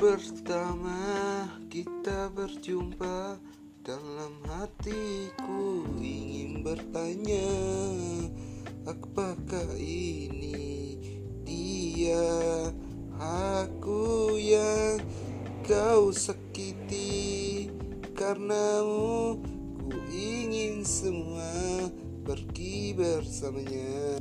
pertama kita berjumpa. Dalam hatiku ingin bertanya Apakah ini dia? Aku yang kau sakiti Karenamu ku ingin semua pergi bersamanya.